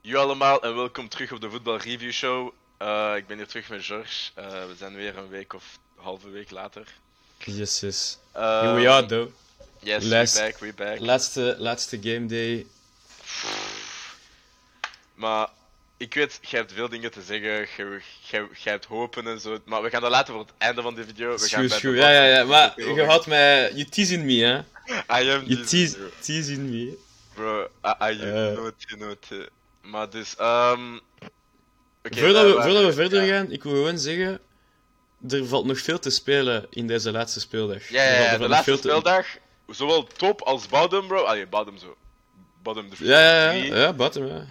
Yo allemaal en welkom terug op de Voetbal Review Show. Uh, ik ben hier terug met George. Uh, we zijn weer een week of halve week later. Yes, yes. Um, Here we are, though. Yes, Last- we back, we back. Laatste, laatste game day. Maar ik weet, jij hebt veel dingen te zeggen, jij, hebt hopen en zo. Maar we gaan dat laten voor het einde van de video. We gaan Ja, ja, ja. Maar je houdt mij... You teasing me, hè? I am You teasing me. Bro, I, I Eh. know you know it. Maar dus, ehm... oké, voordat, wij we, voordat we verder ja. gaan, ik wil gewoon zeggen... Er valt nog veel te spelen in deze laatste speeldag. Ja, ja, ja, de laatste te- speeldag, zowel top als bottom, bro. Allee, bottom zo. Bottom de Ja, ja, ja. Ja, bottom, ja.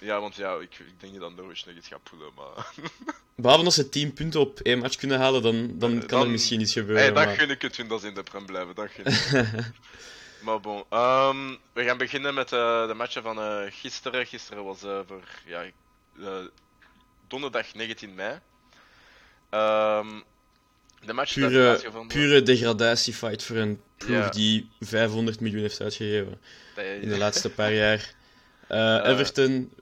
Ja, want ja, ik, ik denk dat Norwich nog iets gaat poelen, maar... Behalve als ze 10 punten op één match kunnen halen, dan, dan Eh, kan er misschien iets gebeuren. hey, dan maar- gun ik het hun dat ze in de prem blijven, dat gun ik. maar bon, ehm, we gaan beginnen met eh, de matchen van eh, gisteren. Gisteren was voor, ja, donderdag 19 mei. Ehm, de match Pure, pure degradatiefight voor een ploeg Ja. die 500 miljoen heeft uitgegeven in de laatste paar jaar. Everton,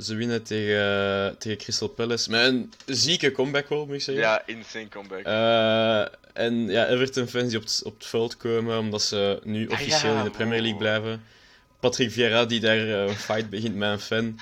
ze winnen tegen, tegen Crystal Palace met een zieke comeback goal, moet ik zeggen. Ja, insane comeback. Eh, en ja, Everton-fans die op het, op het veld komen omdat ze nu Ah, officieel ja, in de Premier League wow. blijven. Patrick Vieira die daar eh, een fight begint met een fan.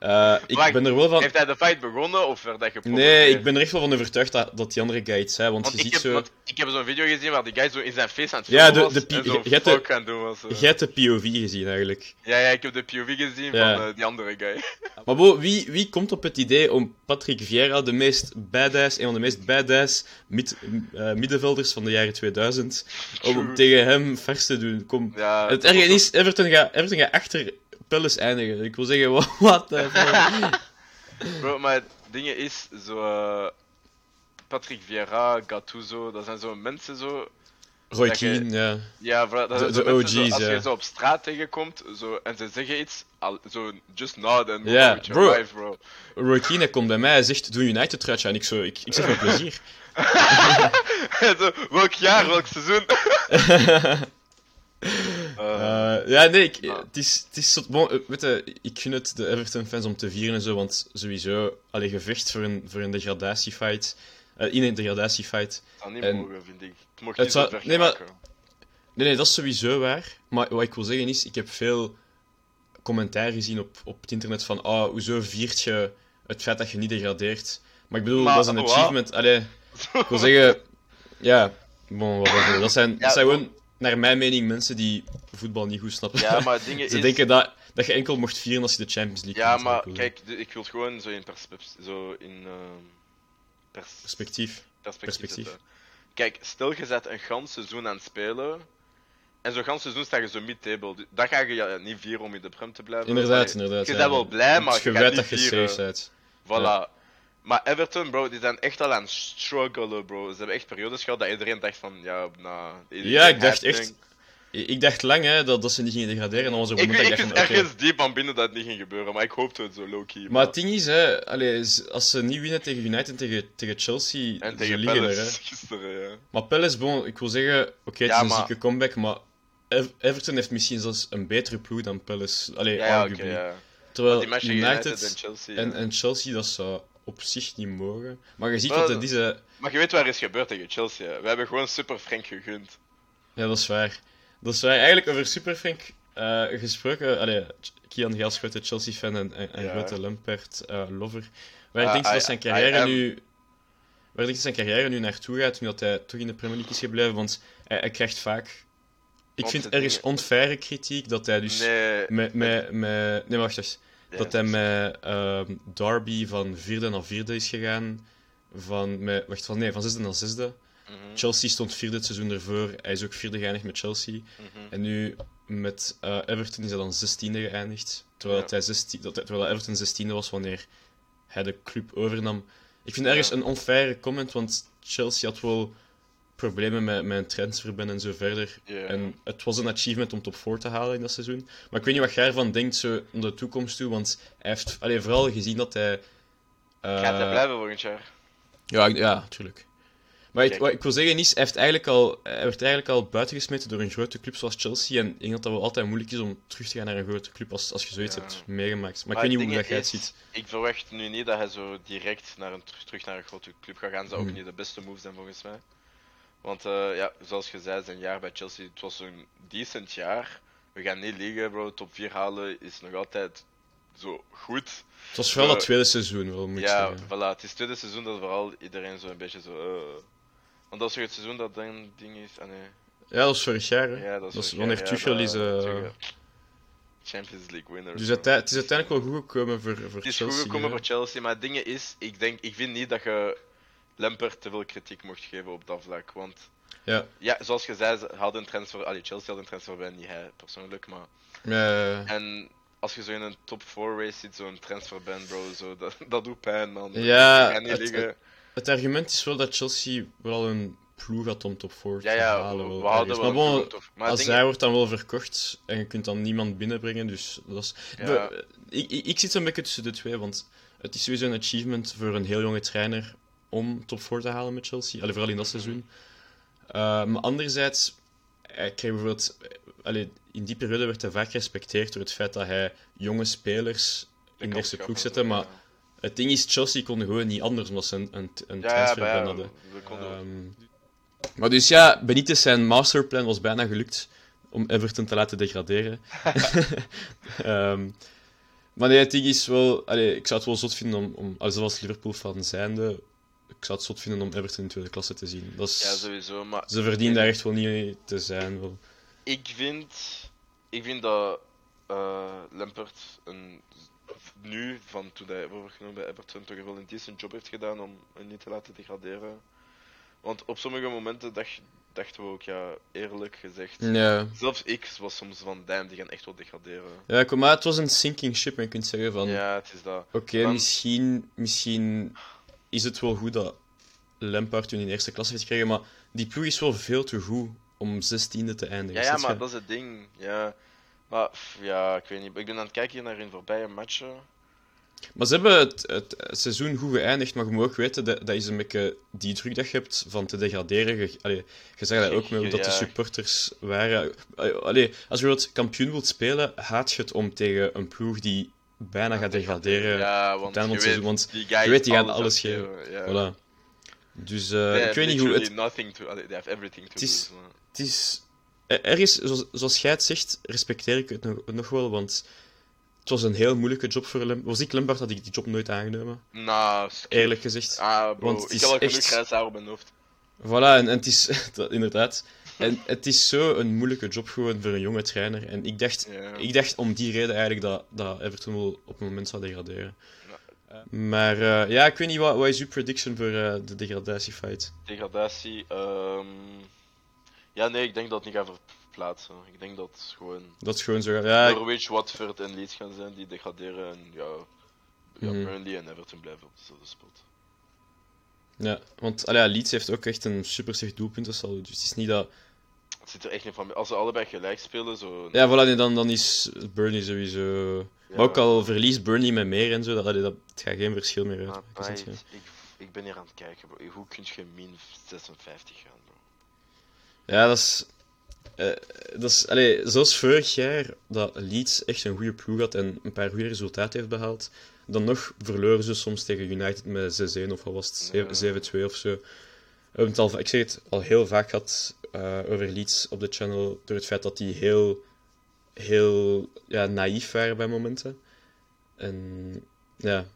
Eh, ik ben er wel van. Heeft hij de fight begonnen of werd hij geprobeerd? Nee, ik ben er echt wel van overtuigd dat, dat die andere guy iets zei, want, Want je ik, ziet heb, zo. want ik heb zo'n video gezien waar die guy zo in zijn face aan het Ja, filmen de- was de zo je hebt de- fuck aan het doen was. eh. Hebt de POV gezien eigenlijk. Ja, ja, ik heb de POV gezien Ja. van eh, die andere guy. Maar bo, wie, wie komt op het idee om Patrick Vieira, de meest badass, een van de meest badass mid, eh, middenvelders van de jaren 2000, om tegen hem vers te doen? Kom. Ja, Het dat was is, Everton gaat, Everton gaat achter Palace eindigen. Ik wil zeggen, wa- wat ook- Bro, maar het ding is, zo... eh, Patrick Vieira, Gattuso, dat zijn zo mensen zo... Roy Keane, ja. Ja, dat De- zijn zo de mensen zo, OG's, als ja. je zo op straat tegenkomt zo, en ze zeggen iets, al, zo just nod and with your bro. life, bro. Roy Keane komt bij mij en zegt, doe United truitje aan. Ik, zo, ik, ik zeg met plezier. zo, welk jaar, welk seizoen? Eh, ja, nee, ik, maar- het is, het is bon, eh, weet je, ik gun het de Everton-fans om te vieren en zo, want sowieso, allee, gevecht voor een, voor een degradatiefight, eh, in een degradatiefight. het zou niet en- mogen, vind ik. Het mocht niet zou- nee, maar-. Nee, nee, dat is sowieso waar. Maar wat ik wil zeggen is, ik heb veel commentaar gezien op, op het internet van, ah, hoezo viert je het feit dat je niet degradeert? Maar ik bedoel, Maar, dat is een wat? achievement. Allee, ik wil zeggen, ja, bon, whatever. Dat zijn, Ja, dat zijn gewoon, naar mijn mening, mensen die voetbal niet goed snappen. Ja, maar het ding is... Ze denken dat, dat je enkel mocht vieren als je de Champions League Ja, maar kijk, de- ik wil het gewoon zo in, zo in ehm, pers- Perspectief. perspectief, perspectief. Kijk, stel je zet een gans seizoen aan het spelen. En zo'n gans seizoen sta je zo mid-table. Dan ga je ja, niet vieren om in de prem te blijven. Inderdaad, inderdaad. Je ja. bent wel blij, maar je weet niet dat je safe bent. Voilà. Maar Everton, bro, die zijn echt al aan het struggelen, bro. Ze hebben echt periodes gehad dat iedereen dacht van, ja, nou... Ja, ik dacht echt... Ik dacht lang hè, dat, dat ze niet gingen degraderen. En dan was er Ik, ik, dat ik dacht ergens diep van binnen dat het niet ging gebeuren, maar ik hoopte het zo low-key. Maar het ding is, hè, allee, z- als ze niet winnen tegen United en tegen, tegen Chelsea, En ze tegen liggen er. Hè. Gisteren, ja. Maar Palace, bon, ik wil zeggen, oké, het Ja, is een maar- zieke comeback, maar Ev- Everton heeft misschien zelfs een betere ploeg dan Palace. Allee, Ja, arguably. Terwijl United, United en Chelsea. en, en Chelsea, dat zou op zich niet mogen. Maar je ziet dat is... hè. Maar je weet waar is gebeurd tegen Chelsea. We hebben gewoon super Frank gegund. Ja, dat is waar. Dat is waar. Eigenlijk over Superfrank eh gesproken. Allee, Kian Gaels, grote Chelsea-fan en, en, en Ja. grote Lampert-lover. waar Ah, denk je dat zijn carrière am. nu... Waar denk je zijn carrière nu naartoe gaat, nu dat hij toch in de Premier League is gebleven? Want hij, hij krijgt vaak... Ik vind ergens ding- onfaire kritiek dat hij dus... Nee. Met, met, met, nee, wacht eens. Dat hij met ehm, Derby van vierde naar vierde is gegaan. Van, met, wacht, van, nee, van zesde naar zesde. Mhm, Chelsea stond vierde het seizoen ervoor. Hij is ook vierde geëindigd met Chelsea. mhm. En nu met eh, Everton is hij dan 16e geëindigd. Terwijl, Ja. hij 16, dat, terwijl Everton 16e was wanneer hij de club overnam. Ik vind ergens Ja. een onfaire comment, want Chelsea had wel problemen met, met een transferban en zo verder. En het was een achievement om top 4 te halen in dat seizoen. Maar ik weet niet wat jij ervan denkt zo naar de toekomst toe, want hij heeft allee, vooral gezien dat hij... eh, Gaat hij blijven volgend jaar? Ja, ik- ja, tuurlijk. Maar wat ik wil zeggen is, hij, heeft eigenlijk al, hij werd eigenlijk al buitengesmeten door een grote club zoals Chelsea. En ik denk dat dat wel altijd moeilijk is om terug te gaan naar een grote club als, als je zoiets Ja. hebt meegemaakt. Maar, Maar ik weet niet hoe dat jij het ziet. Ik verwacht nu niet dat hij zo direct naar een, terug- naar een grote club gaat gaan. zou ook Hmm. niet de beste move zijn volgens mij. Want eh, ja, zoals je zei, zijn jaar bij Chelsea, het was een decent jaar. We gaan niet liggen, bro. Top 4 halen is nog altijd zo goed. Het was vooral eh, dat tweede seizoen wel, moet ja, zeggen. voilà. Het is het tweede seizoen dat vooral iedereen zo een beetje zo... eh, Want dat is het seizoen dat dan ding is... Ah, nee. Ja, dat was vorig jaar. Hè. Ja, dat is is wanneer Tuchel ja, is... Tuchel. Champions League winner. Dus uite- het is uiteindelijk wel goed gekomen voor, voor Het is Chelsea. goed gekomen hè. voor Chelsea, maar het ding is, ik, denk, ik vind niet dat je Lampert te veel kritiek mocht geven op dat vlak. Want Ja. ja, zoals je zei, ze hadden een transfer, allee, Chelsea had een transfer bij, niet hij persoonlijk, maar... En als je zo in een top 4 race zit, zo'n transfer bent, bro, zo, dat, dat doet pijn, man. Ja, het- het argument is wel dat Chelsea wel een ploeg had om top 4 Ja, te ja, halen. we, hadden maar bon, Maar als hij wordt dan wel verkocht en je kunt dan niemand binnenbrengen, dus dat is... Ja. We- ik, ik, ik zit zo'n beetje tussen de twee, want het is sowieso een achievement voor een heel jonge trainer om top 4 te halen met Chelsea, Allee, vooral in dat seizoen. Uh, maar anderzijds, hij kreeg bijvoorbeeld... eh, Allee, in die periode werd hij vaak gerespecteerd door het feit dat hij jonge spelers in de eerste ploeg zette, maar het ding is, Chelsea kon gewoon niet anders omdat ze een, een, een Ja, bij- hadden. Ehm, maar dus ja, Benitez zijn masterplan was bijna gelukt om Everton te laten degraderen. Ehm, maar nee, het ding is wel... Allee, ik zou het wel zot vinden om... om als zelfs Liverpool fan zijnde, ik zou het zot vinden om Everton in tweede klasse te zien. Dat is, ja, sowieso, maar... ze verdienen daar echt wel niet te zijn. Wel. Ik vind, ik vind dat eh Lampert een, nu, van toen hij overgenomen bij Everton, toch wel een decent job heeft gedaan om hen niet te laten degraderen. Want op sommige momenten dacht, dachten we ook, ja, eerlijk gezegd, Ja. zelfs ik was soms van, damn, die gaan echt wel degraderen. Ja, kom maar, het was een sinking ship en je kunt zeggen van... Ja, het is dat. Oké, misschien, misschien is het wel goed dat Lampard toen in eerste klasse heeft gekregen, maar die ploeg is wel veel te goed om zestiende te eindigen. Ja, maar dat is het ding. Ja, maar ja, ik weet niet. Ik ben aan het kijken hier naar hun voorbije matchen. Maar ze hebben het, het, seizoen goed geëindigd, maar je moet ook weten, dat, dat is een beetje die druk dat je hebt van te degraderen. Je, allee, je zag dat ook met hoe dat de supporters waren. Allee, als je wilt kampioen wilt spelen, haat je het om tegen een ploeg die bijna gaat degraderen. Ja, want je weet, want die je weet, die gaan alles Ja. Voilà. Dus eh, ik weet niet hoe het... literally nothing to, allee, they have everything to Het is- lose. Het is... er- Ergens, zoals, zoals jij het zegt, respecteer ik het nog, nog wel, want het was een heel moeilijke job voor Lampard. Was ik Lampard, had ik die job nooit aangenomen. Nou. Eerlijk gezegd. Ah, bro, Want het ik is heb al genoeg echt- grijs haar op mijn hoofd. Voilà, en, en het is... inderdaad. En het is zo een moeilijke job gewoon voor een jonge trainer. En ik dacht, Ja. ik dacht om die reden eigenlijk dat, dat Everton wel op een moment zou degraderen. Maar eh, ja, ik weet niet, wat, wat is uw prediction voor eh, de degradatiefight? Degradatie. ehm Ja, nee, ik denk dat het niet gaat verplaatsen. Ik denk dat het gewoon Dat is gewoon zo... Ja, Norwich, Watford en Leeds gaan zijn die degraderen. En ja, ja Mhm. Burnley en Everton blijven op dezelfde spot. ja want allee, Leeds heeft ook echt een super slecht doelpuntensaldo. Dus het is niet dat... Het zit er echt niet van. Als ze allebei gelijk spelen, zo. Ja, voilà, nee, dan, dan is Burnley sowieso... Ja. Maar ook al verliest Burnley met meer en zo, dat, dat, het gaat geen verschil meer uit. ik, ik, ik ben hier aan het kijken, bro. Hoe kun je min 56 gaan, bro? Ja, dat is... eh, dat is allee, zoals vorig jaar, dat Leeds echt een goede ploeg had en een paar goede resultaten heeft behaald, dan nog verloren ze soms tegen United met 6-1 of wat was het, Ja. 7-2 of zo. We hebben het al, ik zeg het al heel vaak gehad eh, over Leeds op de channel, door het feit dat die heel, heel ja, naïef waren bij momenten. En ja,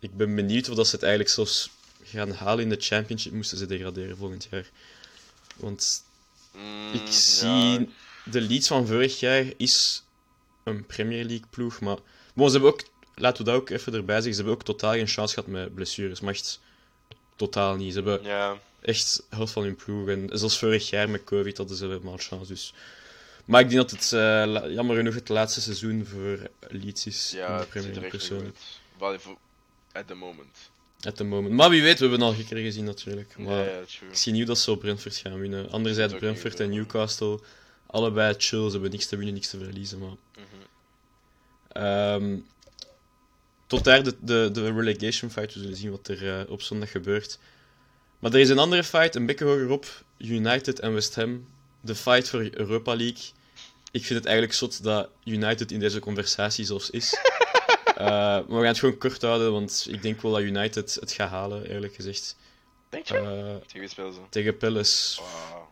ik ben benieuwd of dat ze het eigenlijk zelfs gaan halen in de Championship, moesten ze degraderen volgend jaar. Want Mm, ik ja, zie de Leeds van vorig jaar is een Premier League ploeg, maar bon, ze hebben ook, laten we dat ook even erbij zeggen, ze hebben ook totaal geen chance gehad met blessures, maar echt totaal niet. Ze hebben Ja, echt helft van hun ploeg en zelfs vorig jaar met COVID hadden ze chance. Dus. Maar ik denk dat het eh, jammer genoeg het laatste seizoen voor Leeds is in ja de het Premier er persoonlijk. goed uit. Wel, voor- At the moment. At the moment. Maar wie weet, we hebben het al keer gezien natuurlijk. Maar Ja, ja, true. Ik zie niet dat ze op Brentford gaan winnen. Anderzijds, Brentford en. Newcastle, allebei chill. Ze hebben niks te winnen, niks te verliezen. Maar... Mhm. Ehm, tot daar de, de, de relegation fight. We zullen zien wat er eh, op zondag gebeurt. Maar er is een andere fight, een beetje hogerop. United en West Ham. De fight voor Europa League. Ik vind het eigenlijk zot dat United in deze conversatie zelfs is. Uh, maar we gaan het gewoon kort houden, want ik denk wel dat United het gaat halen, eerlijk gezegd. Denk je? Uh, tegen spelen ze? Tegen Palace. Wow.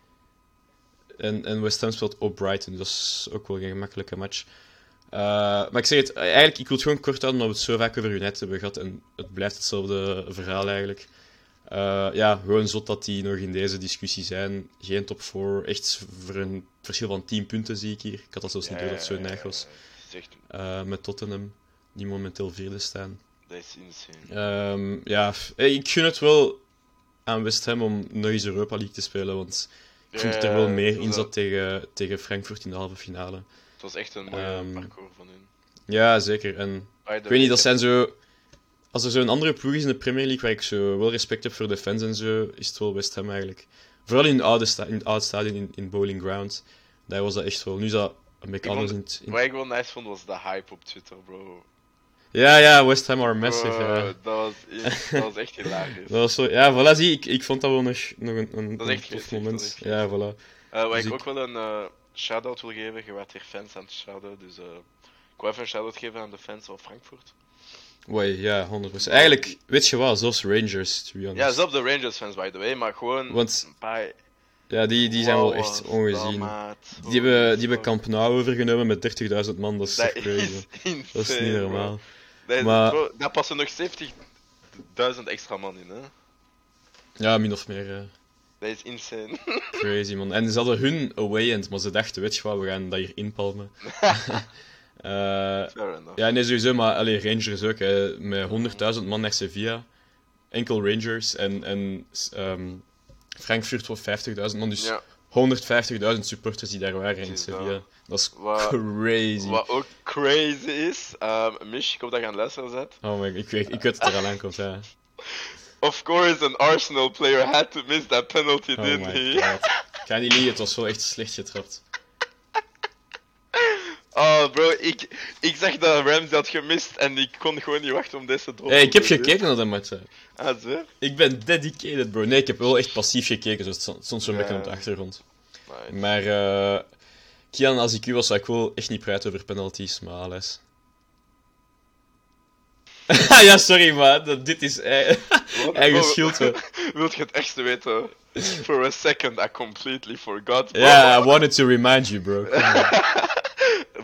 En, en West Ham speelt op Brighton, dus dat is ook wel geen gemakkelijke match. Uh, maar ik zeg het, eigenlijk, ik wil het gewoon kort houden, omdat we het zo vaak over United hebben gehad. En het blijft hetzelfde verhaal eigenlijk. Uh, ja, gewoon zot dat die nog in deze discussie zijn. Geen top 4. Echt voor een verschil van 10 punten zie ik hier. Ik had dat zelfs niet door dat het zo neig was. Uh, met Tottenham, die momenteel vierde staan. Dat is insane. Um, ja, ik gun het wel aan West Ham om nog eens Europa League te spelen. Want ik vind dat er wel meer in zat tegen, tegen Frankfurt in de halve finale. Het was echt een mooie um, parcours van hun. Ja, zeker. En ik weet niet, dat zijn zo als er zo'n andere ploeg is in de Premier League waar ik zo wel respect heb voor de fans en zo, is het wel West Ham eigenlijk. Vooral in het oude, sta in het oude stadion in, in Bowling Ground. Daar was dat echt wel. Nu is dat een beetje anders in, in... Wat ik wel nice vond was de hype op Twitter, bro. Ja, ja, West Ham are massive. Bro, ja. dat, was, dat was echt hilarisch. dat was zo, ja, voilà, zie, ik, ik vond dat wel nog, nog een, een, dat is echt tof moment. Ja, voilà. Uh, wat Dus ik ik- ook wel een uh, shout-out wil geven, je werd hier fans aan het shout-out, dus uh, ik even een shout-out geven aan de fans van Frankfurt. Wai, ja, 100%. Eigenlijk, weet je wat, zelfs Rangers, to be honest. Ja, zelfs de Rangers fans, by the way, maar gewoon Want een paar... ja, die, die zijn wel Wow, echt ongezien. Die hebben, die hebben. Camp Nou overgenomen met 30.000 man, dat is Dat crazy. is insane, Dat is niet normaal. Dat, is- Maar- bro, daar passen nog 70.000 extra man in, hè. Ja, min of meer. Dat is insane. Crazy man. En ze hadden hun away end, maar ze dachten, weet je wat, we gaan dat hier inpalmen. Eh, ja, nee, sowieso, maar allee, Rangers ook. Hè, met 100.000 man naar Sevilla. Enkel Rangers. En, en ehm, Frankfurt voor 50.000 man. Dus Ja. 150.000 supporters die daar waren in Sevilla. Dat is Wat- crazy. Wat ook crazy is, um, Mish, ik hoop dat je aan het luisteren bent. Oh my, ik weet, ik weet dat het eraan aankomt, ja. Of course, an Arsenal player had to miss that penalty, Oh didn't my he? god. Ik ga niet liegen, het was wel echt slecht getrapt. Oh, bro, ik, ik zag dat Ramsey had gemist en ik kon gewoon niet wachten om deze te Hey, ik heb gekeken naar de match. hè. Ah, zo? Ik ben dedicated, bro. Nee, ik heb wel echt passief gekeken, dus het stond- stond zo'n Ja. beetje op de achtergrond. Nice. Maar, eh Kian, als ik u was, zou ik wel echt niet praten over penalties, maar alles. ja, sorry, maar dat- dit is eigen schuld. Wilt je het echtste weten? For a second, I completely forgot. Bro. Ja, I wanted to remind you, bro.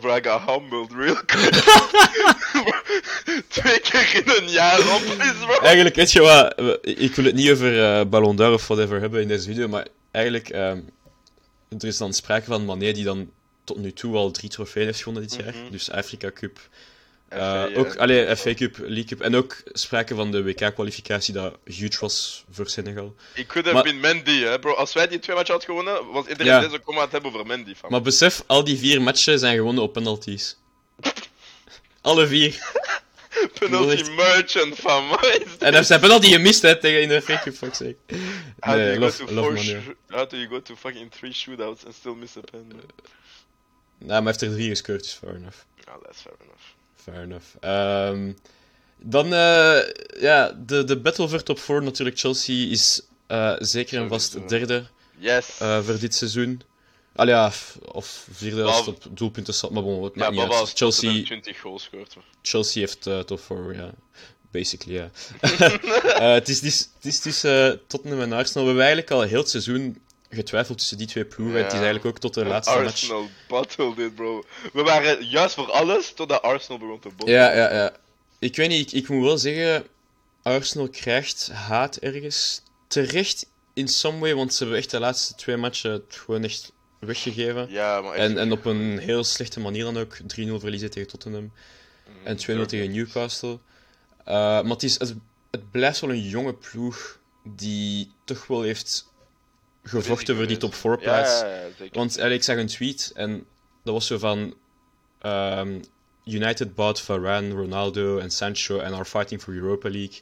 Got humbled real quick. Twee keer in een jaar op is, bro. Eigenlijk, weet je wat, ik wil het niet over eh Ballon d'Or of whatever hebben in deze video, maar eigenlijk, ehm, er is dan sprake van Mané die dan tot nu toe al drie trofeeën heeft gewonnen dit jaar. Mhm. Dus Afrika Cup, FA, ook, eh, allee, FA Cup, League Cup en ook sprake van de WK-kwalificatie dat huge was voor Senegal. Ik could have been Mendy, hè, bro. Als wij die twee matchen hadden gewonnen, was iedereen Ja. deze comment hebben over Mendy. Fam. Maar besef, al die vier matchen zijn gewonnen op penalties. Alle vier. Penalty merchant, is En hij zijn penalty gemist hè, tegen in de FA Cup, fuck's sake. How do you love, go to love four Manu. shoo- How do you go to fucking three shootouts and still miss a pen? Nou, maar hij heeft er drie gescoord, dus fair enough. Ah, that's fair enough. Fair enough. Ehm, dan, eh, ja, de, de battle voor top 4 natuurlijk. Chelsea is eh, zeker en vast derde Yes. eh, voor dit seizoen. Al ja, of vierde als het op doelpunten staat, maar bon, het ja, niet uit. Chelsea... Chelsea, 20 goals scoort. Chelsea heeft top 4, ja. Basically, ja. Eh, het is, het is, het is tussen Tottenham en Arsenal. We hebben eigenlijk al heel het seizoen getwijfeld tussen die twee ploegen. Ja. Het is eigenlijk ook tot de laatste match. Arsenal battled dit, bro. We waren juist voor alles totdat Arsenal begon te botten. Ja, ja, ja. Ik weet niet, ik, ik moet wel zeggen, Arsenal krijgt haat ergens. Terecht in some way, want ze hebben echt de laatste twee matchen het gewoon echt weggegeven. Ja, maar echt En, en op een heel slechte manier dan ook. 3-0 verliezen tegen Tottenham Mm, en 2-0 tegen Newcastle. Eh, maar het, is, het, het blijft wel een jonge ploeg die toch wel heeft gevochten voor die top 4 plaats. Ja. Want ik zag een tweet en dat was zo van... ehm, United bought Varane, Ronaldo en Sancho and are fighting for Europa League.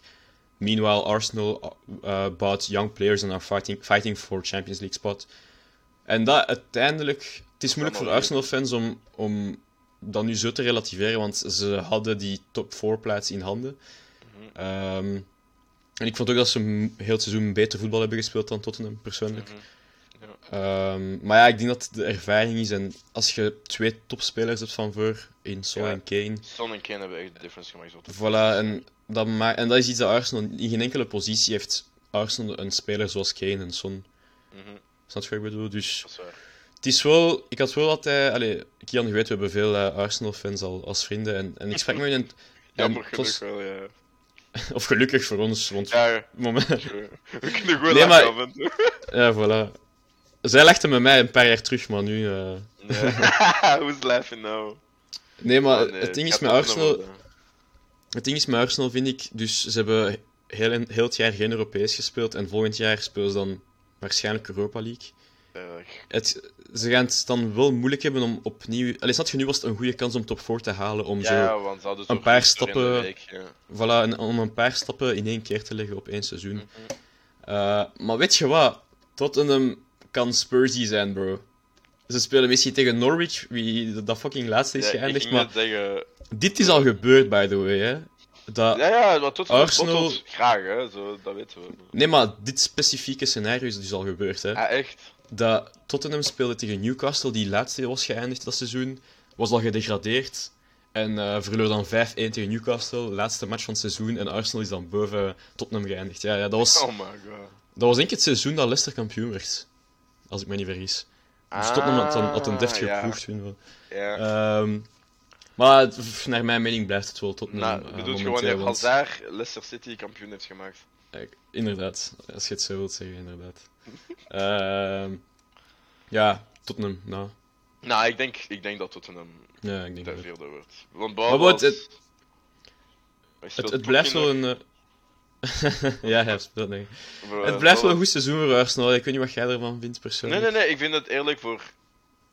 Meanwhile, Arsenal uh, bought young players and are fighting, fighting for Champions League spot. En dat uiteindelijk... Het is moeilijk voor Arsenal-fans om, om dat nu zo te relativeren, want ze hadden die top 4 plaats in handen. Mhm. En ik vond ook dat ze heel het seizoen beter voetbal hebben gespeeld dan Tottenham, persoonlijk. Mhm. Ehm, maar ja, ik denk dat de ervaring is. En als je twee topspelers hebt van voor, in Son Ja. en Kane, Son en Kane hebben echt de difference gemaakt. Voilà, en dat, en dat is iets dat Arsenal in geen enkele positie heeft. Arsenal een speler zoals Kane en Son. Mhm, Snap je wat ik bedoel? Dus Dat is waar. het is wel, ik had wel altijd, allee, Kian, je weet, we hebben veel eh, Arsenal-fans al als vrienden. En, en ik sprak met een. Jammer genoeg wel, ja. Of gelukkig voor ons, want. Ja, Moment, we kunnen goed Nee, maar- af ja, voilà. Zij lachte met mij een paar jaar terug, maar nu. eh, Nee. Who's laughing now? Nee, maar Oh, nee, het ding is met Arsenal. Het ding is met Arsenal, vind ik, dus ze hebben heel, heel het jaar geen Europees gespeeld en volgend jaar spelen ze dan waarschijnlijk Europa League. Erg. Het, ze gaan het dan wel moeilijk hebben om opnieuw... Allee, snap je, nu was het een goede kans om top 4 te halen, om Ja, zo... ja, want ze een paar stappen- week, ja. Voilà, en om een paar stappen in één keer te leggen op één seizoen. Mhm. Eh, maar weet je wat? Tottenham kan Spursy zijn, bro. Ze spelen misschien tegen Norwich, wie dat fucking laatste is Ja, ik geëindigd, maar net zeggen... dit is al gebeurd, by the way, hè. Dat... Ja, ja, wat tot Arsenal- graag, hè. Zo, dat weten we. Nee, maar dit specifieke scenario is dus al gebeurd, hè. Ah, echt? Dat Tottenham speelde tegen Newcastle, die laatste was geëindigd dat seizoen, was al gedegradeerd. En eh verloor dan 5-1 tegen Newcastle, laatste match van het seizoen. En Arsenal is dan boven Tottenham geëindigd. Ja, ja dat, was, Oh my god. dat was denk ik het seizoen dat Leicester kampioen werd. Als ik me niet vergis. Dus Tottenham had, dan, had een deftige Ah, ja. ploeg toen wel. Ja. Ehm, maar naar mijn mening blijft het wel Tottenham. nou, eh, bedoel je momenteel, wanneer want- Hazard Leicester City kampioen heeft gemaakt? Inderdaad, als je het zo wilt zeggen, inderdaad. Ehm, ja, Tottenham, nou. Nou, ik denk, ik denk dat Tottenham Ja, ik denk de dat. vierde wordt. Want Maar het- Het, blijft wel een. ja, hij speelt, nee. Het blijft wel een goed seizoen voor Arsenal. Ik weet niet wat jij ervan vindt, persoonlijk. Nee, nee, nee, ik vind het eerlijk voor.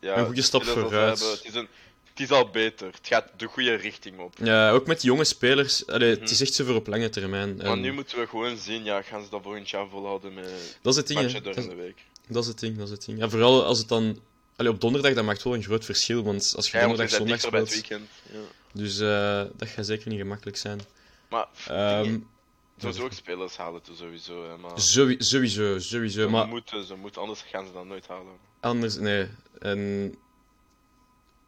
Ja, Een goede stap vooruit. Het is, een, het is al beter. Het gaat de goede richting op. Ja, ook met jonge spelers. Allee, Mhm. Het is echt zo voor op lange termijn. Maar En nu moeten we gewoon zien, ja, gaan ze dat volgend jaar volhouden met dat is het ding, matchen door Dat, in de week. dat is het ding, dat is het ding. Ja, vooral als het dan... Allee, op donderdag, dat maakt wel een groot verschil, want als je Ja, donderdag, zondag dichter bij het speelt... weekend. Ja. Dus eh, dat gaat zeker niet gemakkelijk zijn. Maar Ehm moeten ook spelers halen, toe, sowieso. Hè, maar Sowie- sowieso, sowieso. ze, Maar moeten, ze moeten, anders gaan ze dat nooit halen. anders, nee. En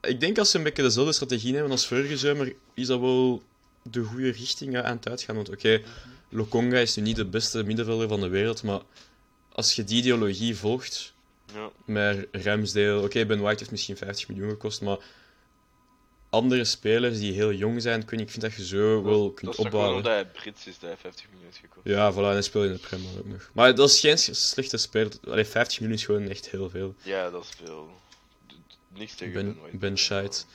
ik denk als ze een beetje dezelfde strategie hebben als vorige zomer, is dat wel de goede richting aan het uitgaan. Want oké, Lokonga is nu niet de beste middenvelder van de wereld, maar als je die ideologie volgt, Ja. met Ramsdale, oké, Ben White heeft misschien 50 miljoen gekost, maar andere spelers die heel jong zijn, kun je- ik vind dat je zo wel dat kunt is toch gewoon opbouwen. omdat hij Brits is, dat hij 50 miljoen heeft gekost. Ja, voilà, en hij speelt in de Premier ook nog. Maar dat is geen slechte speler. Allee, 50 miljoen is gewoon echt heel veel. Ja, dat is veel. Niks tegen Ben, White. ben Scheid.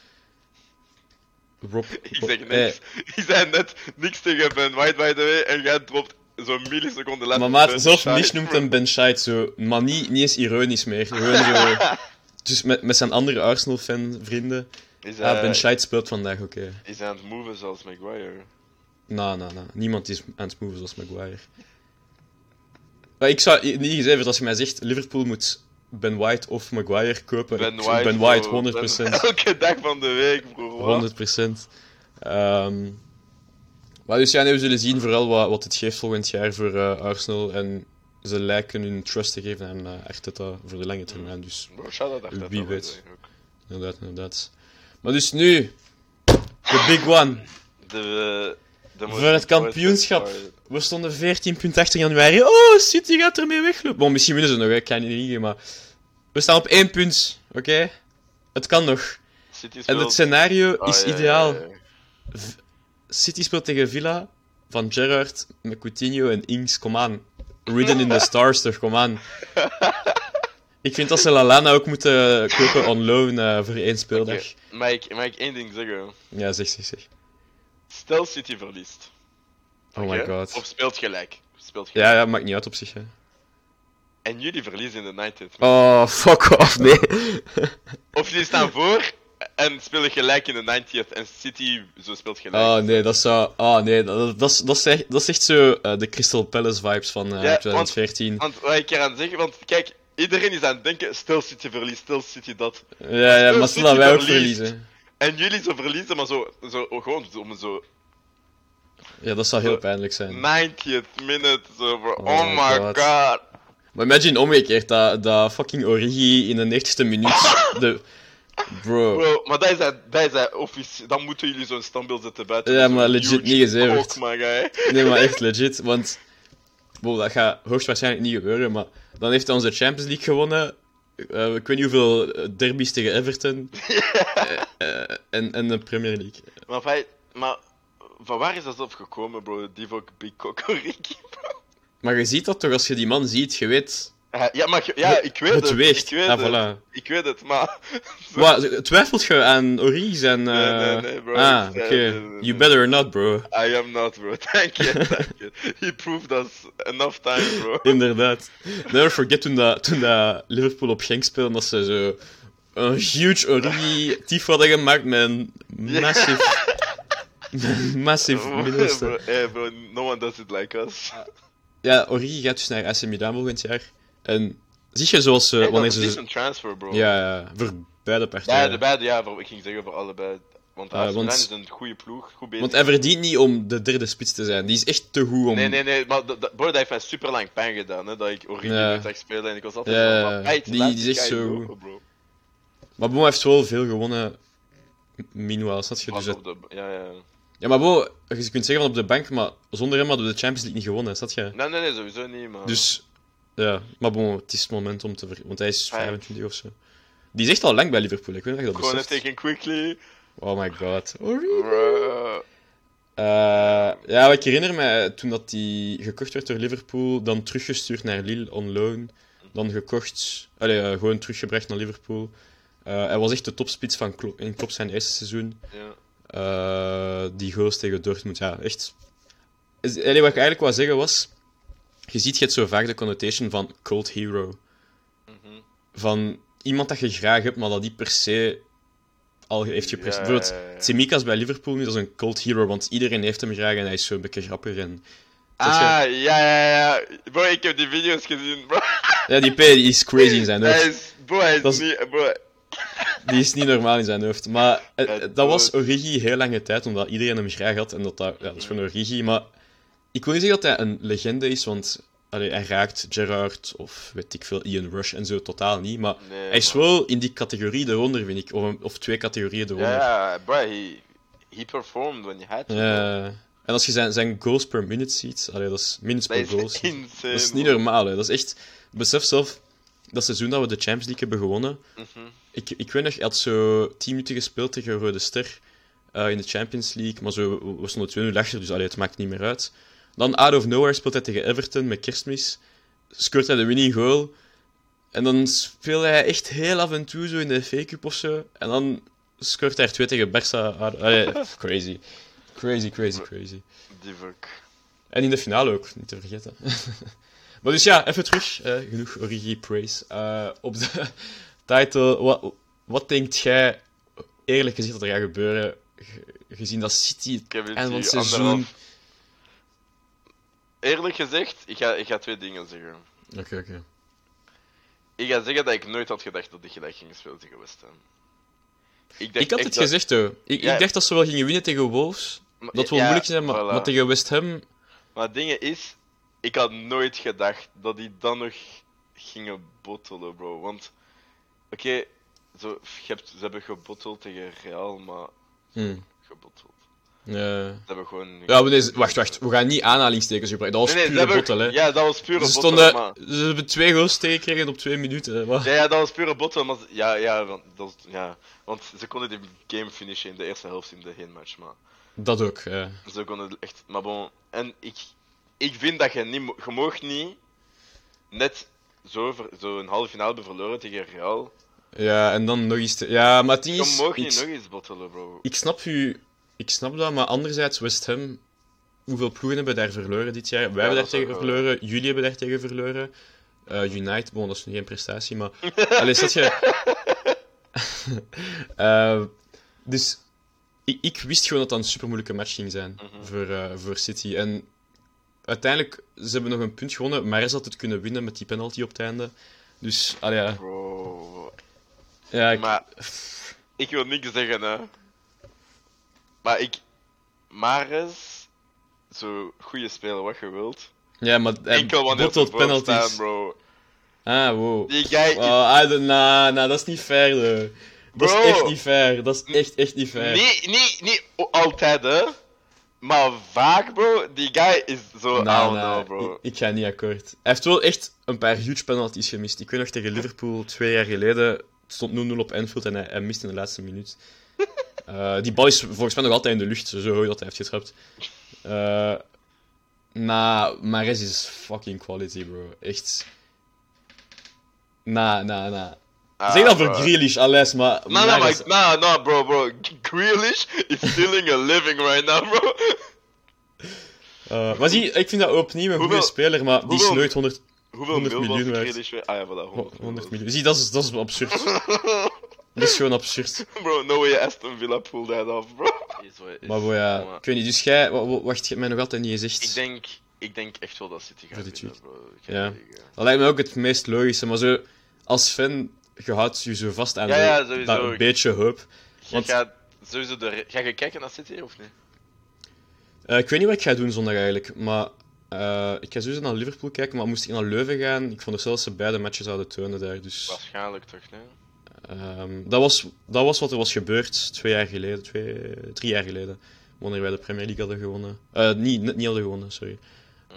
Rob... Ik zeg eh, niks. Ik zei net niks tegen Ben White, by the way, en jij dropt zo'n milliseconde later. maar maat, zelfs. Mish noemt hem Ben Scheid zo, maar niet, niet eens ironisch meer. Gewoon zo... Dus met, met zijn andere Arsenal-fan vrienden. Is Ah, Ben Scheid speelt vandaag, oké. is hij aan het moven zoals Maguire? Nou, nou, nou. Niemand is aan het moven zoals Maguire. Maar ik zou niet gezegd, als je mij zegt, Liverpool moet Ben White of Maguire kopen. Ben White, ben White, bro. 100%. Ben- elke dag van de week, bro. Wat? 100 procent. Ehm, maar dus ja, nee, we zullen zien vooral wat, wat het geeft volgend jaar voor eh, Arsenal. En ze lijken hun trust te geven aan uh, Arteta voor de lange termijn. Dus Bro, Wie weet. inderdaad, inderdaad. Maar dus nu, de big one. De, de Voor het kampioenschap. We stonden 14 punten achter januari. Oh, City gaat ermee weglopen. Bon, misschien winnen ze nog, ik kan niet liegen, maar... We staan op één punt, oké? Het kan nog. City En speelt- het scenario Ah, is ja, ideaal. ja, ja. City speelt tegen Villa van Gerrard met Coutinho en Ings. Kom aan. Ridden in the Stars, toch? Kom aan. Ik vind dat ze Lalana ook moeten kopen on loan eh, voor één speeldag. Oké, Mag ik, mag ik één ding zeggen? Ja, zeg, zeg, zeg. Stel City verliest. Oh my god. Of speelt gelijk. Speelt gelijk. Ja, ja, maakt niet uit op zich. Hè. En jullie verliezen in de 90th. Oh, fuck off, nee. Of jullie staan voor en spelen gelijk in de 90th en City zo speelt gelijk. Oh nee, dat zou. Oh nee, dat, dat, is, dat, is, echt, dat is echt zo eh, de Crystal Palace vibes van eh, Ja, want- 2014. Want wat ik eraan zeg, want kijk, iedereen is aan het denken, stel City verliest, stel City dat. Ja, ja, maar stel dat wij ook verliezen. En jullie zo verliezen, maar zo, zo oh, gewoon om zo Ja, dat zou heel pijnlijk zijn. 90th minute, zo, bro. Oh Oh, my God. god. Maar imagine omgekeerd, dat, dat fucking Origi in de 90ste minuut. De... Bro. Bro, maar dat is dat, dat is dat officie- Dan moeten jullie zo'n standbeeld zetten buiten. Ja, maar legit niet guy. Nee, maar echt legit. Want. Wow, dat gaat hoogstwaarschijnlijk niet gebeuren. Maar dan heeft hij onze Champions League gewonnen. Eh, ik weet niet hoeveel eh, derbies tegen Everton. Eh, en, en de Premier League. Maar, maar van waar is dat zelf gekomen, bro? Divock Big Cock Origi, bro? Maar je ziet dat toch als je die man ziet, je weet. Eh, Ja, maar ja, ik weet het. het weegt. Ik weet Ah, het. voilà. Ik weet het, maar... Wat, twijfelt je aan Origi zijn. Nee, eh, nee, nee, bro. Ah, Nee, oké. nee, nee, nee. You better not, bro. I am not, bro. Thank you, thank you. He proved us enough time, bro. Inderdaad. Never forget toen, dat, toen dat Liverpool op Genk speelde, dat ze zo een huge Origi tifo hadden gemaakt met een massive... massive middenste. eh, bro, no one does it like us. Ja, Origi gaat dus naar AC Milan volgend jaar. En zie je zoals ze... Hey, dat wanneer is een ze... transfer, bro. Ja, ja, voor beide Ja, partijen. de beide, ja, bro, ik ging zeggen voor allebei. Want want- is een goede ploeg, goed bezig. Want hij verdient niet om de derde spits te zijn. Die is echt te goed om... Nee, nee, nee, maar dat- bro, dat heeft mij super lang pijn gedaan, hè, dat ik Origi Ja. zag spelen en ik was altijd Ja, van, "Mate, die- is echt zo- go, bro. Maar Bo heeft wel veel gewonnen. Meanwhile, snap je? Dus het- de- Ja, ja. Ja, maar Bo, je kunt zeggen van op de bank, maar zonder hem hadden we de Champions League niet gewonnen, snap je? Nee, nee, nee, sowieso niet, maar... Dus, ja. Maar bon, het is het moment om te ver... Want hij is Ah, ja. 25 of zo. Die is echt al lang bij Liverpool, ik weet niet of dat Gewoon taken quickly. Oh my god. Bro. Eh, ja, ik herinner me toen dat hij gekocht werd door Liverpool, dan teruggestuurd naar Lille on loan, dan gekocht, allee, eh, gewoon teruggebracht naar Liverpool. Eh, hij was echt de topspits van Klopp, in Klopp zijn eerste seizoen. Ja. Eh, die goals tegen Dortmund, ja, echt. Allee, wat ik eigenlijk wou zeggen was, je ziet je hebt zo vaak de connotation van cult hero. Van iemand dat je graag hebt, maar dat niet per se al heeft gepresteerd. Ja, Bijvoorbeeld, ja, ja. Tsimikas bij Liverpool nu, dat is een cult hero, want iedereen heeft hem graag en hij is zo'n beetje grappig. En... Ah, ja, ja, ja. Bro, ik heb die video's gezien, bro. Ja, die P die is crazy in zijn Hij hoofd. is... Bro, hij is Dat is- niet... Bro, Die is niet normaal in zijn hoofd. Maar eh, Het dat was. Origi heel lange tijd, omdat iedereen hem graag had. En dat, dat, ja, dat is gewoon Origi. Maar ik wil niet zeggen dat hij een legende is, want allee, hij raakt Gerrard of weet ik veel, Ian Rush en zo totaal niet. Maar Nee, hij is wel in die categorie eronder, vind ik. Of, een- of twee categorieën eronder. Ja, ja, bro, he, he performed when you had to. En als je zijn, zijn goals per minute ziet, allee, dat is minutes Dat per goals. insane, Dat is niet normaal, hè. Dat is echt... Besef zelf, dat seizoen dat we de Champions League hebben gewonnen, Mhm. ik, ik weet nog, hij had zo 10 minuten gespeeld tegen Rode Ster eh, in de Champions League, maar zo, we- we stonden 2-0 achter, dus allee, het maakt niet meer uit. Dan out of nowhere speelt hij tegen Everton met kerstmis, scoort hij de winning goal, en dan speelde hij echt heel af en toe zo in de FA Cup of zo, en dan scoort hij er twee tegen Barça. Allee, crazy. Crazy, crazy, crazy. Die fuck. En in de finale ook, niet te vergeten. maar dus ja, even terug. genoeg Origi praise. Eh, op de title, wat, wat denkt jij, eerlijk gezegd, dat er gaat gebeuren? ge- Gezien dat City het einde van het seizoen... anderhalf- Eerlijk gezegd, ik ga, ik ga twee dingen zeggen. Oké, oké. Ik ga zeggen dat ik nooit had gedacht dat ik gelijk ging spelen tegen West Ham. Ik, Ik had het dat- gezegd, hoor. Ik, Ja. ik dacht dat ze wel gingen winnen tegen Wolves. Maar- Dat wel ja, moeilijk zijn, maar, voilà. maar tegen West Ham... Maar het ding is, ik had nooit gedacht dat die dan nog gingen bottelen, bro. Want, oké, zo, je hebt- ze hebben gebotteld tegen Real, maar Hm, gebotteld. Ja. Ze hebben gewoon... Ja, maar wacht, wacht. We gaan niet aanhalingstekens gebruiken. Dat was nee, nee, pure bottel, hè. Ja, dat was pure Ze, stonden, maar... ze hebben twee goals tegengekregen op twee minuten. Wat? Ja, ja, dat was pure bottelen, maar... Ja, ja, want, dat was- ja, want ze konden die game finishen in de eerste helft in de heenmatch, maar... Dat ook, ja. Ze konden echt... Maar bon, en ik... Ik vind dat je niet... Je mag niet net zo, ver- zo een halve finale hebben verloren tegen Real. Ja, en dan nog eens te... Ja, maar het ding Je is... mag ik, niet nog eens bottelen, bro. ik snap u... Ik snap dat, maar anderzijds, West Ham... Hoeveel ploegen hebben daar verloren dit jaar? Wij hebben daar tegen verloren, jullie hebben daar tegen verloren. Eh, United, bon, dat is nu geen prestatie, maar... Allee, zat je... Eh, dus... Ik, ik wist gewoon dat dat een super moeilijke match ging zijn Mhm. voor, eh, voor City. En uiteindelijk, ze hebben nog een punt gewonnen, maar ze had het kunnen winnen met die penalty op het einde. Dus, allee, ja. Bro. ja ik, Maar... Ik wil niks zeggen, hè. Maar ik... Mares... zo goede spelen wat je wilt. Ja, maar hij Enkel wanneer voor penalties. staan, bro. Ah, wow. Die guy. Oh, I don't, nah, nah, dat is niet fair, though. Dat is Bro. echt niet fair. Dat is echt, echt niet fair. Nee, nee, niet o- altijd, hè. Maar vaak, bro. Die guy is zo... Nou, oh, nou, no, bro. Ik, ik ga niet akkoord. Hij heeft wel echt een paar huge penalties gemist. Ik weet nog tegen Liverpool twee jaar geleden. Het stond 0-0 op Anfield en hij, hij miste in de laatste minuut. Eh, die bal is volgens mij nog altijd in de lucht, zo hoog dat hij heeft getrapt. Eh nou, Mares is fucking quality, bro. Echt. Na, na, na. Ah, zeg dat voor. Grealish, alles, maar... Maar, no, no, bro, bro. Grealish is stealing a living right now, bro. Eh, maar zie, ik vind dat opnieuw een goede speler, maar die is nooit 100, Hoeveel 100 mil was miljoen waard. Ah ja, voilà, 100, 100 miljoen. Zie, dat is, dat is absurd. Dat is gewoon absurd. Bro, no way Aston Villa pulled that off, bro. Maar bon, ja, ik weet niet. Dus jij, wa- wa- wacht, je hebt mij nog altijd niet gezegd. Ik denk, ik denk echt wel dat City gaat winnen, bro. Ga Ja. Dat lijkt me ook het meest logische, maar zo, als fan, je houdt je zo vast aan Ja, de- ja, sowieso. dat een beetje hoop. Je Want- gaat sowieso de... Ga je kijken naar City of niet? Eh, ik weet niet wat ik ga doen zondag eigenlijk, maar eh, ik ga sowieso naar Liverpool kijken, maar moest ik naar Leuven gaan, ik vond er zelfs dat ze beide matches zouden tonen daar, dus... Waarschijnlijk toch, nee? Ehm, dat, was, dat was wat er was gebeurd twee jaar geleden, twee, drie jaar geleden. Wanneer wij de Premier League hadden gewonnen. Eh, niet, net niet hadden gewonnen, sorry.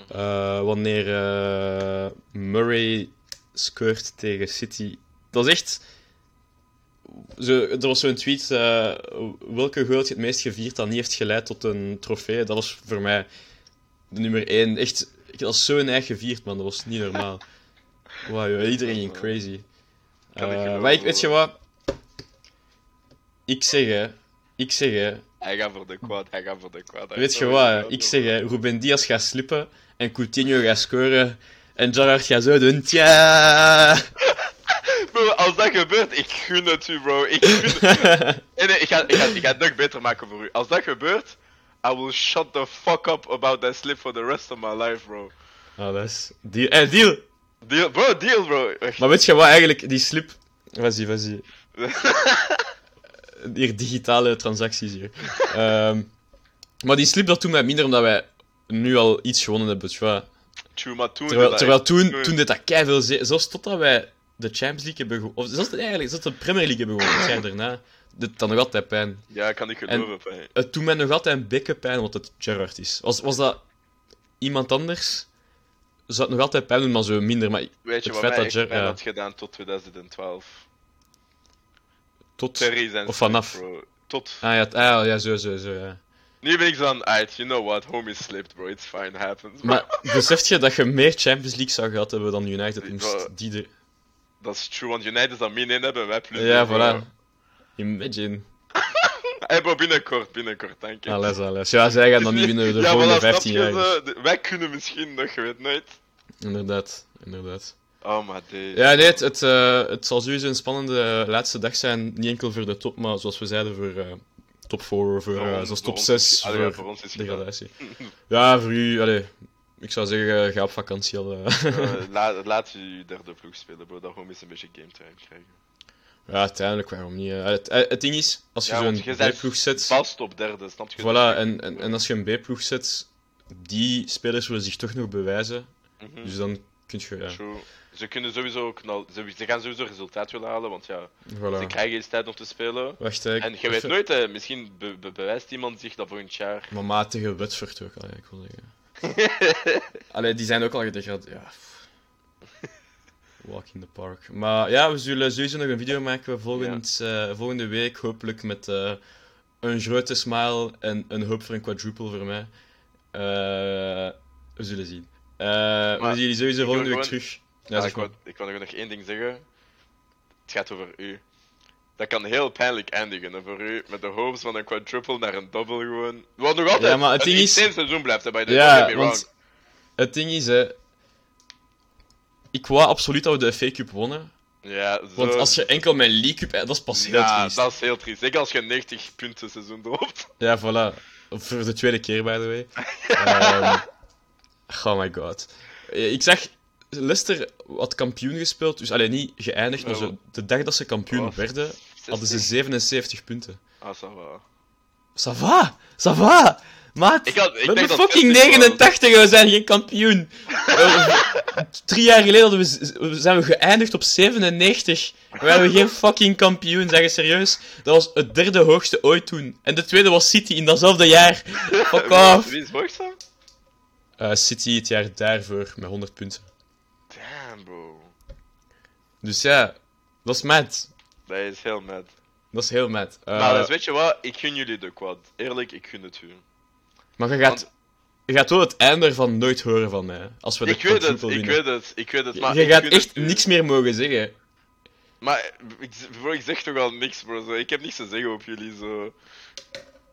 Eh, wanneer eh, Murray scoort tegen City. Dat is echt. Zo, er was zo'n tweet. welke goal je het meest gevierd dat niet heeft geleid tot een trofee? Dat was voor mij de nummer één. Echt, ik had zo een eigen gevierd, man. Dat was niet normaal. Wauw, iedereen ging crazy. Eh, geloven, maar ik, weet je wat? Ik zeg hè, ik zeg hè, Hij gaat voor de quad, hij gaat voor de quad. hij weet je wat? Ik zeg hè, Ruben Diaz gaat slippen en Coutinho gaat scoren en Gerrard gaat zo doen. Tja! Bro, als dat gebeurt, ik gun het u, bro. Ik gun het. Nee, nee, ik ga, ik, ga, ik ga het nog beter maken voor u. Als dat gebeurt, I will shut the fuck up about that slip for the rest of my life, bro. Oh, dat is... Deal. Eh, deal! Deal, bro, deal, bro. Echt. Maar weet je wat eigenlijk, die slip... Vas-y, vas-y. Hier, digitale transacties hier. Ehm, maar die slip, dat doet mij minder omdat wij nu al iets gewonnen hebben. True, maar toen... Terwijl, echt- toen, toen dit dat keiveel... ze- Zelfs totdat wij de Champions League hebben gewonnen... Of zelfs eigenlijk, zelfs de Premier League hebben gewonnen, het jaar daarna. Dit dan nog altijd pijn. Ja, kan ik geloven, fijn. Het doet mij nog altijd een bekke pijn, omdat het Gerrard is. Was, was dat iemand anders, zou het nog altijd pijn doen, maar zo minder. Maar Weet je wat mij dat pijn ja. had gedaan tot 2012? tot... Terry Of vanaf. bro. Tot. Ah ja, ah, ja, zo, zo, zo, ja. Nu ben ik aan, uit, you know what, homie slipped, bro. It's fine, happens. bro. Maar beseft je dat je meer Champions League zou gehad hebben dan United? Bro. Moest die er... Dat is true, want United zal min 1 hebben, wij plus Ja, bro. voilà. Imagine. Hey bro, binnenkort, binnenkort, dank je. Alles, alles. Ja, zij gaan dan niet winnen de ja, volgende voilà, snap 15 je jaar. De- Wij kunnen misschien nog, je weet nooit. Inderdaad, inderdaad. Oh, maar deze. Ja, nee, het, het, eh, het zal sowieso een spannende laatste dag zijn. Niet enkel voor de top, maar zoals we zeiden, voor eh, top 4, voor, eh, voor top ons 6, is- allee, ja, voor, voor ons is degradatie. Ja, voor u, allee, ik zou zeggen, ga op vakantie al. eh. Eh, la- laat je derde ploeg spelen, bro. Dat homies een beetje game time krijgen. Ja, uiteindelijk, waarom niet? eh. Het, het ding is, als je Ja, zo'n B-ploeg zet, Vast op derde, snap je? voilà, en, en, en als je een B-ploeg zet, die spelers willen zich toch nog bewijzen, Mhm. dus dan kun je, ja, True. Ze kunnen sowieso ook knal... ze, ze gaan sowieso resultaat willen halen, want ja, ze krijgen eens tijd om te spelen. Wacht, ik- En je weet nooit, hè, misschien be- be- bewijst iemand zich dat volgend jaar. Maar matige Watford ook, allee, ik wil zeggen. Allee, die zijn ook al gedegradeerd. Ja. Walk in the park. Maar ja, we zullen sowieso nog een video maken volgend, eh, volgende week. Hopelijk met eh, een grote smile en een hoop voor een quadruple voor mij. Eh, we zullen zien. Eh, we zien jullie sowieso wil volgende week gewoon- terug. Ja, ik, maar. wou, ik wil nog nog één ding zeggen. Het gaat over u. Dat kan heel pijnlijk eindigen hè, voor u. Met de hopes van een quadruple naar een double gewoon. Wat nog altijd Ja, maar het ding is- seizoen blijft, way. Don't Ja, want het ding is, hè, ik wou absoluut dat we de FA Cup wonnen. Ja, zo... Want als je enkel mijn League Cup, eh, dat is pas heel ja, triest. dat is heel triest. Zeker als je een 90 punten seizoen dropt. Ja, voilà. Voor de tweede keer, by the way. Ehm, oh my god. Eh, Ik zag, Leicester had kampioen gespeeld, dus alleen niet geëindigd, maar zo, de dag dat ze kampioen Oh, werden, hadden ze 77 punten. Ah, ça va. Ça va, ça va. Maat, Ik had- ik we hebben fucking Celtic wel- 89 en we zijn geen kampioen. Eh, Drie jaar geleden we, zijn we geëindigd op 97. We waren geen fucking kampioen, zeg je serieus. Dat was het derde hoogste ooit toen. En de tweede was City in datzelfde jaar. Fuck off. Wie is hoogste? Eh, City het jaar daarvoor met 100 punten. Damn, bro. Dus ja, dat is mad. Dat is heel mad. Dat is heel mad. Eh, maar dus weet je wat? Ik gun jullie de quad. Eerlijk, ik gun het u. maar je gaat, want- je gaat wel het einde ervan nooit horen van mij. Als we de Ik weet het, ik weet het, ik weet het. Maar je ik gaat echt het niks meer mogen zeggen. Maar ik, bro, ik zeg toch al niks, bro. Zo. Ik heb niks te zeggen op jullie, zo.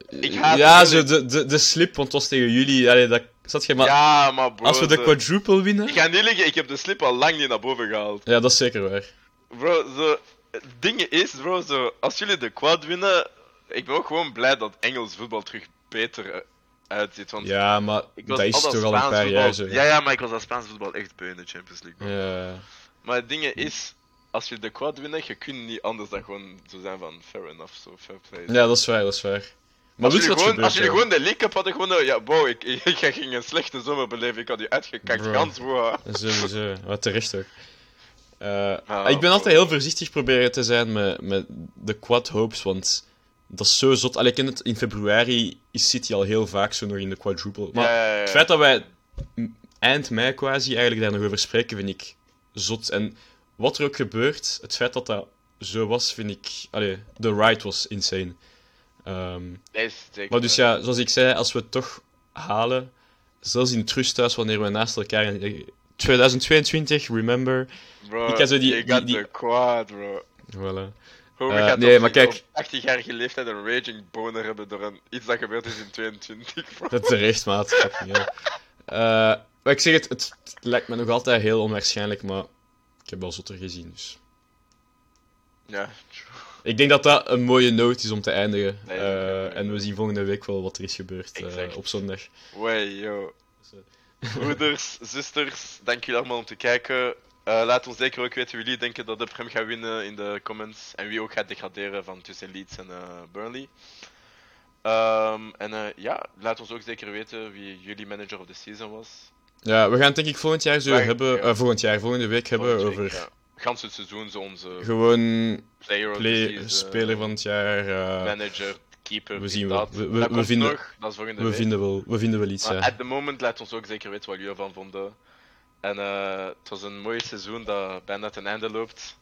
Ik haat ja, zo de, de, de slip, want het was tegen jullie. Allee, dat, zat je maar... ja, maar bro. als we de quadruple winnen... Ik ga niet liggen, ik heb de slip al lang niet naar boven gehaald. Ja, dat is zeker waar. Bro, zo. Het ding is, bro, zo. Als jullie de quad winnen. Ik ben ook gewoon blij dat Engels voetbal terug beter Want Ja, maar ik was dat is toch al een paar jaar zo. Ja, ja, maar ik was als Spaans voetbal echt beu in de Champions League. Ja. Maar het ding is, als je de quad winnen, je kunt niet anders dan gewoon zo zijn van fair enough, zo fair play. Ja, dat is waar, dat is waar. Maar als je gewoon, als jullie gewoon de League Cup hadden gewonnen, ja, wow, ik, ik, ik ging een slechte zomer beleven, ik had die uitgekakt, Bro. gans wow. Sowieso, wat terecht ook. Eh, Ah, ik ben altijd heel voorzichtig proberen te zijn met, met de quad hopes, want dat is zo zot. Allee, ik ken het, in februari is City al heel vaak zo nog in de quadruple. Maar Ja, ja, ja. het feit dat wij eind mei quasi eigenlijk daar nog over spreken, vind ik zot. En wat er ook gebeurt, het feit dat dat zo was, vind ik... Allee, de ride was insane. Ehm, Nee, maar dus ja, zoals ik zei, als we het toch halen, zelfs in het rusthuis wanneer we naast elkaar... in 2022, remember. Bro, ik had zo die- die- quad, bro. Voilà. Eh, gaat nee, maar kijk. op 80-jarige leeftijd een raging boner hebben door een, iets dat gebeurd is in 22, bro. Dat terecht, maat. Maar ik zeg het, het, het lijkt me nog altijd heel onwaarschijnlijk, maar ik heb wel zotter gezien, dus... Ja, Ik denk dat dat een mooie noot is om te eindigen. Nee, Eh, is en we zien volgende week wel wat er is gebeurd eh, op zondag. Way, yo. Zo. Broeders, zusters, dank jullie allemaal om te kijken. Eh, laat ons zeker ook weten wie jullie denken dat de Prem gaat winnen in de comments. En wie ook gaat degraderen van tussen Leeds en eh, Burnley. Ehm, en eh, ja, laat ons ook zeker weten wie jullie manager of the season was. Ja, we gaan het denk ik volgend jaar zo hebben, ja. volgend jaar, volgende week hebben week, over ja. Gans het seizoen, zo onze gewoon player of the play, season, speler van het jaar. manager, keeper, we zien wel. We- we- dat we vinden- nog, dat is volgende we, week. vinden wel, we vinden wel iets, Maar ja. at the moment laat ons ook zeker weten wat jullie ervan vonden. En eh, het was een mooi seizoen dat bijna ten einde loopt.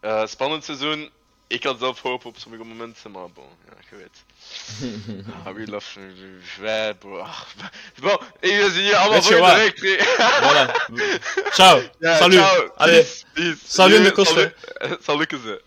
Eh, spannend seizoen. Ik had zelf hoop op sommige momenten, maar bon, ja, je weet. Ah, we love wij, bro. Ah, Bon, we zien je allemaal wat? week. Voilà. Ciao. Ja, Salut. ciao. Allez. Peace, peace. Salut, kosten. salut- Salut, ze.